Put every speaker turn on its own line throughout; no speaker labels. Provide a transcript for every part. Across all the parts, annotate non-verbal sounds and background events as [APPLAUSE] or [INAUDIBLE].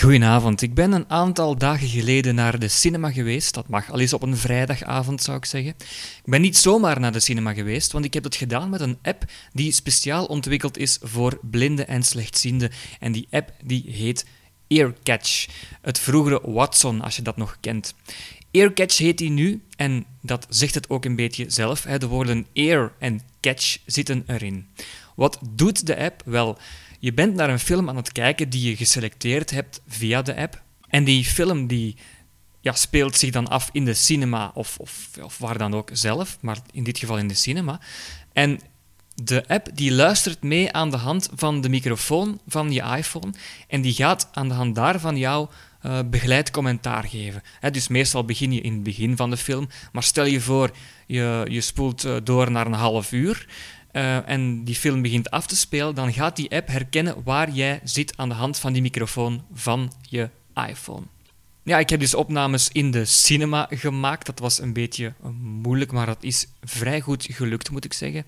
Goedenavond. Ik ben een aantal dagen geleden naar de cinema geweest. Dat mag al eens op een vrijdagavond, zou ik zeggen. Ik ben niet zomaar naar de cinema geweest, want ik heb dat gedaan met een app die speciaal ontwikkeld is voor blinden en slechtzienden. En die app die heet Earcatch. Het vroegere Watson, als je dat nog kent. Earcatch heet die nu en dat zegt het ook een beetje zelf. De woorden ear en catch zitten erin. Wat doet de app? Wel, je bent naar een film aan het kijken die je geselecteerd hebt via de app. En die film die, ja, speelt zich dan af in de cinema of, of, of waar dan ook zelf, maar in dit geval in de cinema. En de app die luistert mee aan de hand van de microfoon van je iPhone en die gaat aan de hand daarvan jou uh, begeleid commentaar geven. dus meestal begin je in het begin van de film, maar stel je voor, je, je spoelt eh, door naar een half uur uh, en die film begint af te spelen, dan gaat die app herkennen waar jij zit aan de hand van die microfoon van je iPhone. Ja, ik heb dus opnames in de cinema gemaakt. Dat was een beetje moeilijk, maar dat is vrij goed gelukt, moet ik zeggen.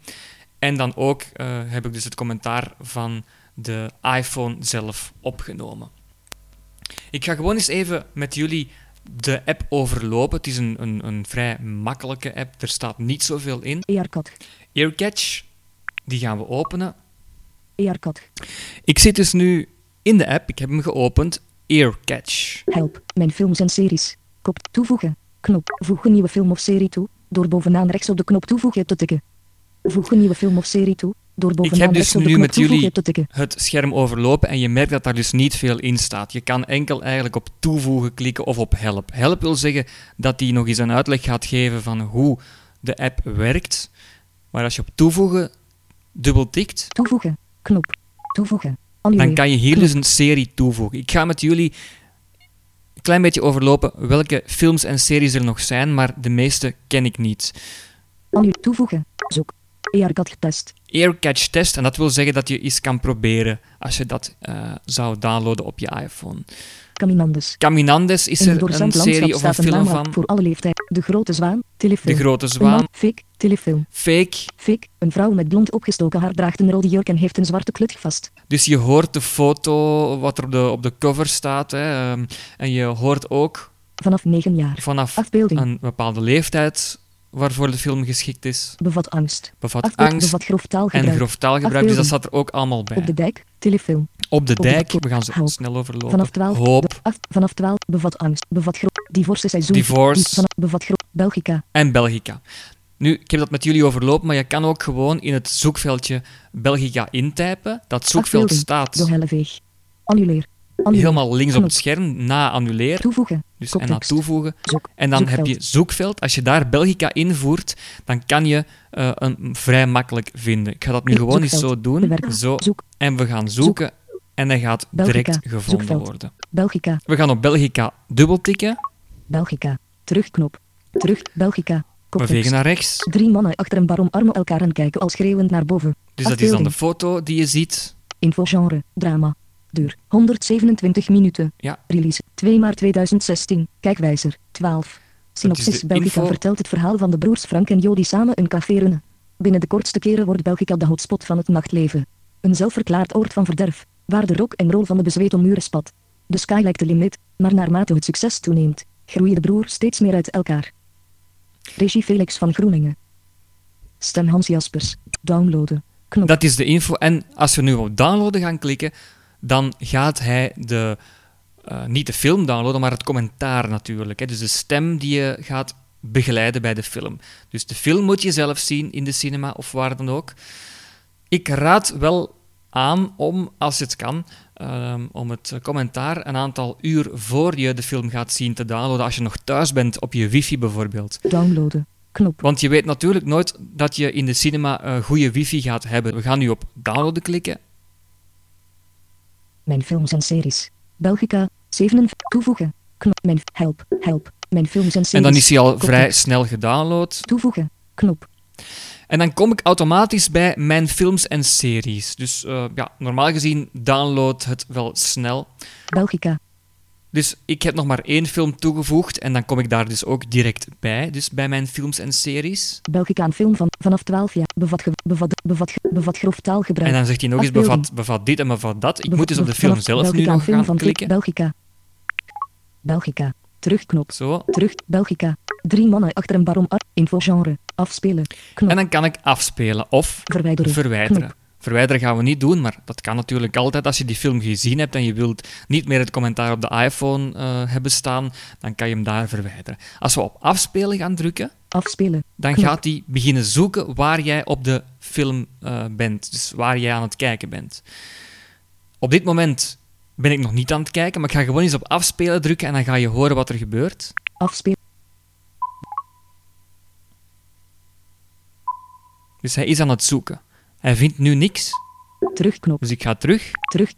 En dan ook uh, heb ik dus het commentaar van de iPhone zelf opgenomen. Ik ga gewoon eens even met jullie de app overlopen. Het is een, een, een vrij makkelijke app. Er staat niet zoveel in.
Earcat.
Earcatch. Die gaan we openen.
Earcat.
Ik zit dus nu in de app. Ik heb hem geopend. Earcatch.
Help. Mijn films en series. Kop toevoegen. Knop. Voeg een nieuwe film of serie toe. Door bovenaan rechts op de knop toevoegen te tikken. Voeg een nieuwe film of serie toe. Door bovenaan
ik heb dus
rechts op de
nu
knop
met jullie
toevoegen te tikken.
het scherm overlopen en je merkt dat daar dus niet veel in staat. Je kan enkel eigenlijk op toevoegen klikken of op help. Help wil zeggen dat hij nog eens een uitleg gaat geven van hoe de app werkt. Maar als je op toevoegen dubbel tikt,
Toevoegen. Knop. Toevoegen.
dan
Annuleer.
kan je hier dus een serie toevoegen. Ik ga met jullie een klein beetje overlopen welke films en series er nog zijn, maar de meeste ken ik niet.
Annu toevoegen. Zoek. Earcat getest.
Earcatch test, en dat wil zeggen dat je eens kan proberen als je dat eh, zou downloaden op je iPhone.
Caminandes.
Caminandes is
een
er serie of een film van.
voor alle leeftijden. De Grote Zwaan. Telefilm.
De Grote Zwaan.
Telefilm.
Fake.
Fake. Een vrouw met blond opgestoken haar draagt een rode jurk en heeft een zwarte klut vast.
Dus je hoort de foto, wat er op de, op de cover staat. Hè, ehm, en je hoort ook
Vanaf 9 jaar.
vanaf
Afbeelding.
een bepaalde leeftijd waarvoor de film geschikt is.
Bevat angst.
Bevat
Afbeeld
angst
bevat grof
en
taalgebruik.
grof taalgebruik, dus dat staat er ook allemaal bij.
Op de dijk. Telefilm.
Op de dijk, we gaan ze
Hoop.
snel overlopen.
Vanaf 12.
Hoop
af, vanaf 12. Bevat angst. Bevat grof. Divorce seizoen.
Divorce.
Vanaf, bevat grof. Belgica.
en Belgica. Nu, ik heb dat met jullie overlopen, maar je kan ook gewoon in het zoekveldje Belgica intypen. Dat zoekveld staat.
Annuleer.
Helemaal links op het scherm, na annuleer.
Toevoegen.
Dus en na toevoegen. En dan heb je zoekveld. Als je daar Belgica invoert, dan kan je eh, een vrij makkelijk vinden. Ik ga dat nu gewoon eens zo doen. Zo.
Zoek.
En we gaan zoeken. En hij gaat direct gevonden worden.
Belgica.
We gaan op Belgica dubbeltikken.
Belgica. Terugknop. Terug. Belgica.
Vegen naar rechts.
Drie mannen achter een bar omarmen elkaar en kijken al schreeuwend naar boven.
Dus dat is dan de foto die je ziet.
Infogenre. Drama. Duur. 127 minuten.
Ja.
Release. 2 maart 2016. Kijkwijzer. 12. Synopsis Belgica
info.
vertelt het verhaal van de broers Frank en Jody samen een café runnen. Binnen de kortste keren wordt Belgica de hotspot van het nachtleven. Een zelfverklaard oord van verderf, waar de rock en roll van de bezweten muren spat. De sky lijkt de limit, maar naarmate het succes toeneemt, groeien de broers steeds meer uit elkaar. Regie Felix van Groeningen. Stem Hans Jaspers. Downloaden.
Dat is de info. En als we nu op downloaden gaan klikken, dan gaat hij de, eh, niet de film downloaden, maar het commentaar natuurlijk. Hè. Dus de stem die je gaat begeleiden bij de film. Dus de film moet je zelf zien in de cinema of waar dan ook. Ik raad wel aan om, als het kan, ehm, om het commentaar een aantal uur voor je de film gaat zien te downloaden, als je nog thuis bent op je wifi bijvoorbeeld.
Downloaden. Knop.
Want je weet natuurlijk nooit dat je in de cinema een goede wifi gaat hebben. We gaan nu op downloaden klikken.
Mijn films en series. Belgica. 7. Toevoegen. Knop. Mijn help. Help. Mijn films en series.
En dan is hij al vrij snel gedownload.
Toevoegen. Knop.
En dan kom ik automatisch bij mijn films en series. Dus eh, ja, normaal gezien download het wel snel.
Belgica.
Dus ik heb nog maar één film toegevoegd en dan kom ik daar dus ook direct bij. Dus bij mijn films en series.
Belgica een film van vanaf 12 jaar. Bevat, ge- bevat, bevat, bevat grof taalgebruik.
En dan zegt hij nog eens bevat, bevat dit en bevat dat. Ik
Bevat-
moet dus op de film zelf nu
Belgica een
nog
film
gaan
van
klikken.
Belgica. Belgica. Terugknop.
Zo.
Terug. Belgica. Drie mannen achter een baron. Ar- Infogenre. Afspelen. Knop.
En dan kan ik afspelen of
Verwijderen.
verwijderen.
Knop.
Verwijderen gaan we niet doen, maar dat kan natuurlijk altijd. Als je die film gezien hebt en je wilt niet meer het commentaar op de iPhone eh, hebben staan, dan kan je hem daar verwijderen. Als we op afspelen gaan drukken,
Afspelen.
dan
Knop.
gaat hij beginnen zoeken waar jij op de film eh, bent. Dus waar jij aan het kijken bent. Op dit moment ben ik nog niet aan het kijken, maar ik ga gewoon eens op afspelen drukken en dan ga je horen wat er gebeurt.
Afspelen.
Dus hij is aan het zoeken. Hij vindt nu niks,
Terugknop.
dus ik ga terug.
Terug.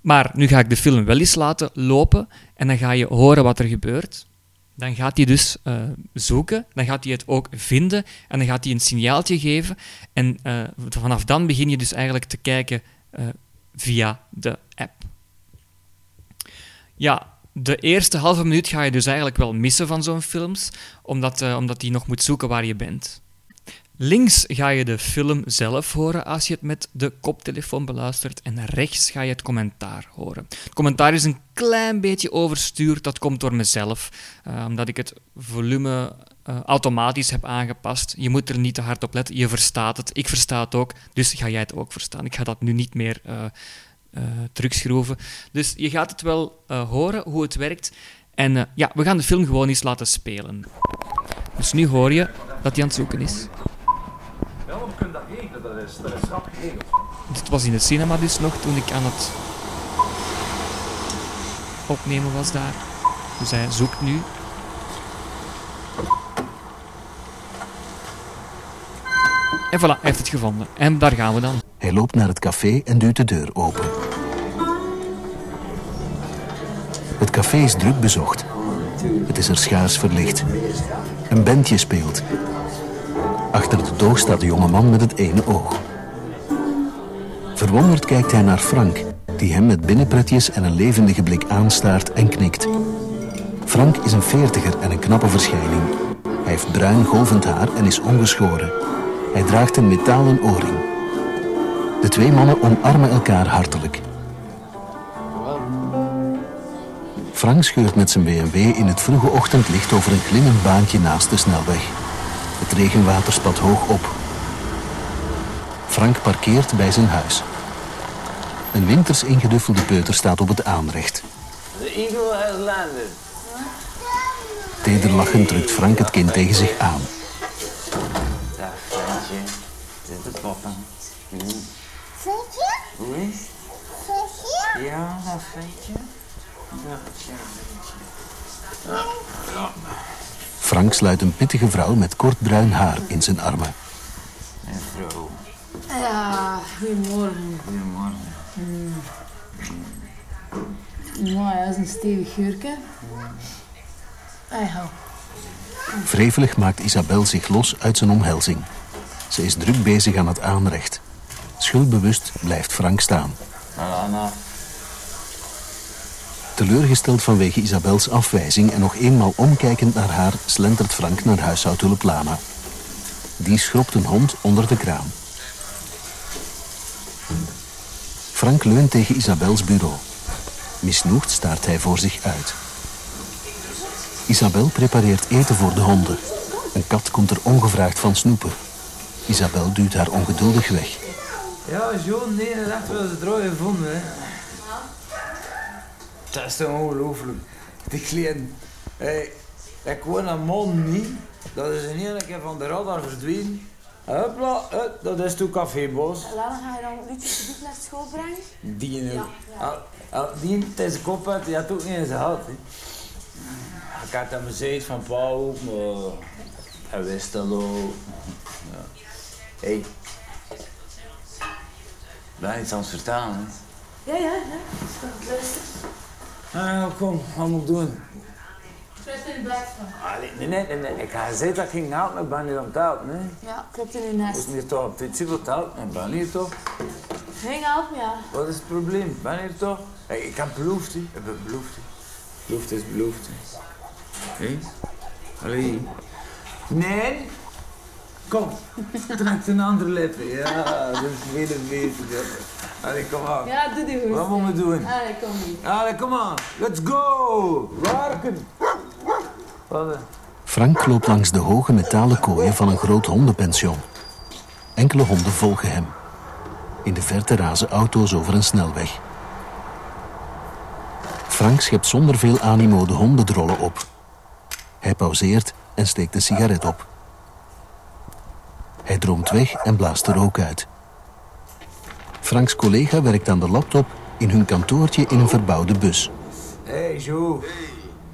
Maar nu ga ik de film wel eens laten lopen en dan ga je horen wat er gebeurt. Dan gaat hij dus eh, zoeken, dan gaat hij het ook vinden en dan gaat hij een signaaltje geven. En eh, vanaf dan begin je dus eigenlijk te kijken eh, via de app. Ja, de eerste halve minuut ga je dus eigenlijk wel missen van zo'n films, omdat, eh, omdat hij nog moet zoeken waar je bent. Links ga je de film zelf horen als je het met de koptelefoon beluistert en rechts ga je het commentaar horen. Het commentaar is een klein beetje overstuurd, dat komt door mezelf, eh, omdat ik het volume eh, automatisch heb aangepast. Je moet er niet te hard op letten, je verstaat het, ik versta het ook, dus ga jij het ook verstaan. Ik ga dat nu niet meer eh, terugschroeven. Dus je gaat het wel eh, horen hoe het werkt. En eh, ja, we gaan de film gewoon eens laten spelen. Dus nu hoor je dat hij aan het zoeken is.
We kunnen dat regelen, dat is, dat is rap geregeld.
Dit was in het cinema dus nog toen ik aan het opnemen was daar. Dus hij zoekt nu. En voilà, hij heeft het gevonden. En daar gaan we dan.
Hij loopt naar het café en duwt de deur open. Het café is druk bezocht. Het is er schaars verlicht. Een bandje speelt. Achter de doog staat de jonge man met het ene oog. Verwonderd kijkt hij naar Frank, die hem met binnenpretjes en een levendige blik aanstaart en knikt. Frank is een veertiger en een knappe verschijning. Hij heeft bruin golvend haar en is ongeschoren. Hij draagt een metalen oorring. De twee mannen omarmen elkaar hartelijk. Frank scheurt met zijn BMW in het vroege ochtendlicht over een glimmend baantje naast de snelweg. Het regenwater spat hoog op. Frank parkeert bij zijn huis. Een winters ingeduffelde peuter staat op het aanrecht.
The eagle has landed.
Tederlachend drukt Frank het kind tegen zich aan.
Dag, ventje. Dit is de papa.
Ventje?
Hoe is het?
Ventje?
Ja.
Frank sluit een pittige vrouw met kort bruin haar in zijn armen.
En vrouw.
Ja, goedemorgen.
Goedemorgen.
Nou, dat is een stevig geurke. Ja.
Wrevelig maakt Isabel zich los uit zijn omhelzing. Ze is druk bezig aan het aanrecht. Schuldbewust blijft Frank staan.
Alana.
Teleurgesteld vanwege Isabels afwijzing en nog eenmaal omkijkend naar haar, slentert Frank naar huishoudhulp Lana. Die schrobt een hond onder de kraan. Frank leunt tegen Isabels bureau. Misnoegd staart hij voor zich uit. Isabel prepareert eten voor de honden. Een kat komt er ongevraagd van snoepen. Isabel duwt haar ongeduldig weg.
Ja, John, nee, dat wel eens droog gevonden, hè. Dat is toch ongelooflijk. Die kleine. Hey, ik woon een man niet. Dat is in één keer van de radar verdwenen. Hopla, hup, dat is toen cafébos.
Lana, ga je dan alsjeblieft naar school brengen?
Die nu.
Ja,
Al- al- Die deze kop had, die had ook niet eens gehad. Hè. Ik had hem gezegd van pa ook, maar hij wist dat ook. Ja. Hé. Ben je iets aan het vertalen? Hè?
Ja, ja, ja. Luister.
Ah, kom, wat moet ik doen? Allee, nee, nee, nee, nee. Ik had gezegd dat ik ging helpen, ik ben niet aan het helpen. Nee.
Ja, klopt in uw
Ik
nest.
ben hier toch op dit wilt helpen, ik ben hier toch.
Ging help me, ja.
Wat is het probleem? Hier toch. Hey, ik heb beloofd, hè. ik heb beloofd. hè. Beloofd is beloofd. hè. Hé? Allee. Nee. Kom, trek een andere lippen. Ja, dat is veel beter. Allee, kom aan.
Ja, doe die goed.
Wat moeten we doen?
Allee, kom niet.
Allee, kom aan. Let's go. Eh?
Frank loopt langs de hoge metalen kooien van een groot hondenpension. Enkele honden volgen hem. In de verte razen auto's over een snelweg. Frank schept zonder veel animo de hondendrollen op. Hij pauzeert en steekt een sigaret op. Hij droomt weg en blaast de rook uit. Franks collega werkt aan de laptop in hun kantoortje in een verbouwde bus.
Hey, Jo.
Hey,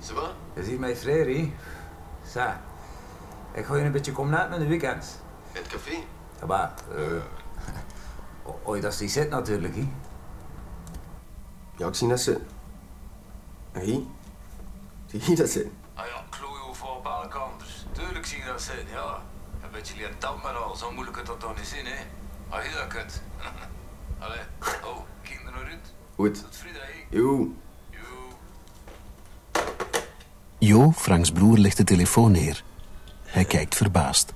ça va?
Je ziet mij vrij, hè? Zo. Ik ga je een beetje komen uit met de weekend.
In het café?
Ja, maar, eh... o- Ooit als die zit natuurlijk, hè?
Ja, ik zie dat zitten. Hé? Zie je dat zitten?
Ah ja, klooi over op alle kanten. Tuurlijk zie je dat zitten, ja. Beetje leren dat maar al, zo moeilijk het dat toch niet zien, hè. Ah, heel dat kut. [LAUGHS] Allee, oh, kinderen naar uit.
Goed.
Tot vrijdag.
Jo.
Jo.
Jo, Franks broer, legt de telefoon neer. Hij kijkt verbaasd.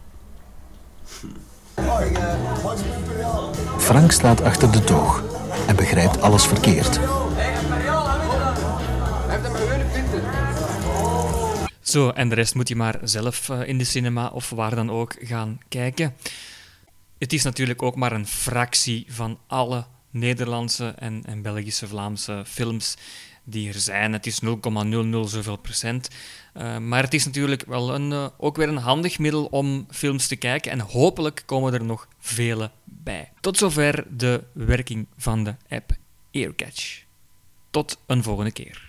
Frank staat achter de toog en begrijpt alles verkeerd.
Zo, en de rest moet je maar zelf eh, in de cinema of waar dan ook gaan kijken. Het is natuurlijk ook maar een fractie van alle Nederlandse en, en Belgische, Vlaamse films die er zijn. Het is 0,00 zoveel procent. Eh, maar het is natuurlijk wel een, eh, ook weer een handig middel om films te kijken en hopelijk komen er nog vele bij. Tot zover de werking van de app Earcatch. Tot een volgende keer.